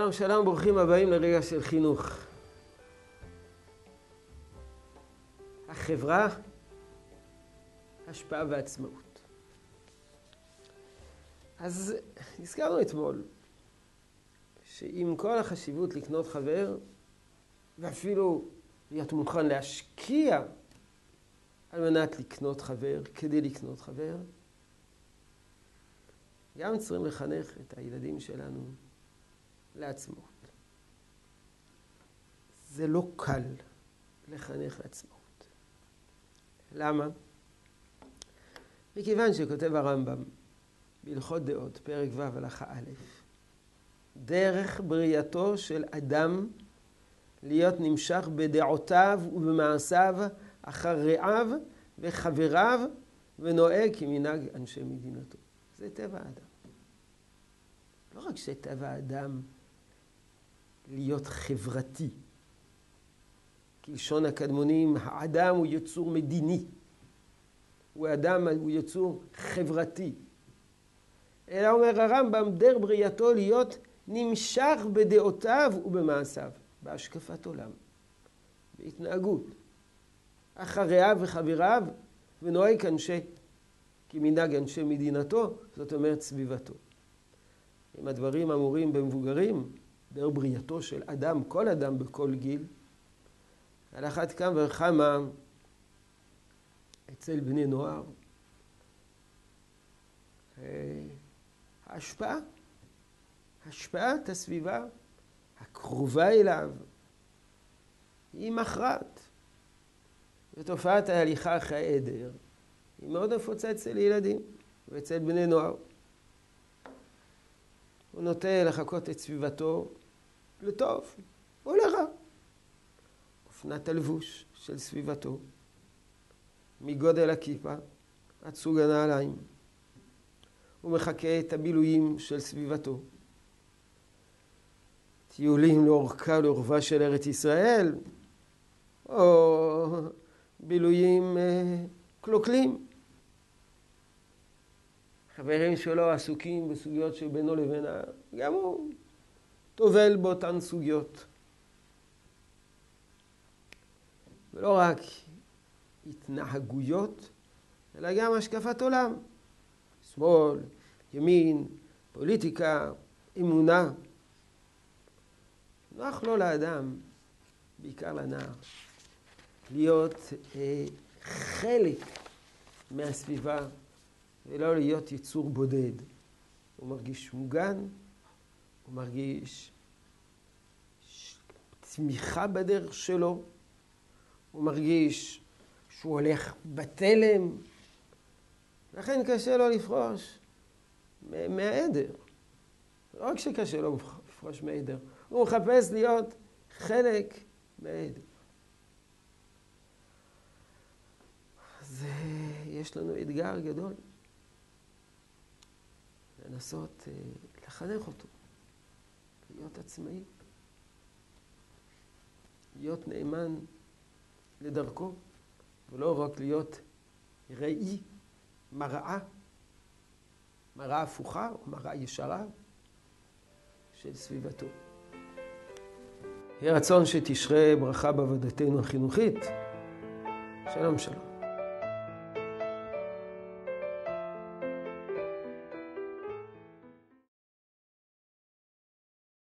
שלום שלום, ברוכים הבאים לרגע של חינוך. החברה, השפעה ועצמאות. אז הזכרנו אתמול שעם כל החשיבות לקנות חבר, ואפילו להיות מוכן להשקיע על מנת לקנות חבר, כדי לקנות חבר, גם צריכים לחנך את הילדים שלנו לעצמאות. זה לא קל לחנך לעצמאות. למה? מכיוון שכותב הרמב"ם בהלכות דעות, פרק ו' הלכה א', דרך בריאתו של אדם להיות נמשך בדעותיו ובמעשיו אחר רעיו וחבריו ונוהג כמנהג אנשי מדינתו. זה טבע האדם. לא רק שטבע האדם להיות חברתי. כלשון הקדמונים, האדם הוא יצור מדיני. הוא אדם, הוא יצור חברתי. אלא אומר הרמב"ם, דר בריאתו להיות נמשך בדעותיו ובמעשיו, בהשקפת עולם, בהתנהגות. אחריו וחבריו, ונוהג אנשי, כמנהג אנשי מדינתו, זאת אומרת סביבתו. אם הדברים אמורים במבוגרים, דרך בריאתו של אדם, כל אדם בכל גיל, על אחת כמה וכמה אצל בני נוער. אה, ההשפעה, השפעת הסביבה הקרובה אליו היא מכרעת. ותופעת ההליכה אחרי העדר היא מאוד נפוצה אצל ילדים ואצל בני נוער. הוא נוטה לחקות את סביבתו לטוב או לרע. אופנת הלבוש של סביבתו, מגודל הכיפה עד סוג הנעליים. הוא מחקה את הבילויים של סביבתו. טיולים לאורכה ולאורבה של ארץ ישראל, או בילויים אה, קלוקלים. חברים שלו עסוקים בסוגיות שבינו לבינה, גם הוא טובל באותן סוגיות. ולא רק התנהגויות, אלא גם השקפת עולם. שמאל, ימין, פוליטיקה, אמונה. נוח לו לאדם, בעיקר לנער, להיות אה, חלק מהסביבה ולא להיות יצור בודד. הוא מרגיש מוגן, הוא מרגיש תמיכה בדרך שלו, הוא מרגיש שהוא הולך בתלם, לכן קשה לו לפרוש מהעדר. לא רק שקשה לו לפרוש מהעדר, הוא מחפש להיות חלק מהעדר. אז יש לנו אתגר גדול. לנסות אה, לחנך אותו, להיות עצמאי, להיות נאמן לדרכו, ולא רק להיות ראי, מראה, מראה הפוכה או מראה ישרה של סביבתו. יהי רצון שתשרה ברכה בעבודתנו החינוכית. שלום שלום.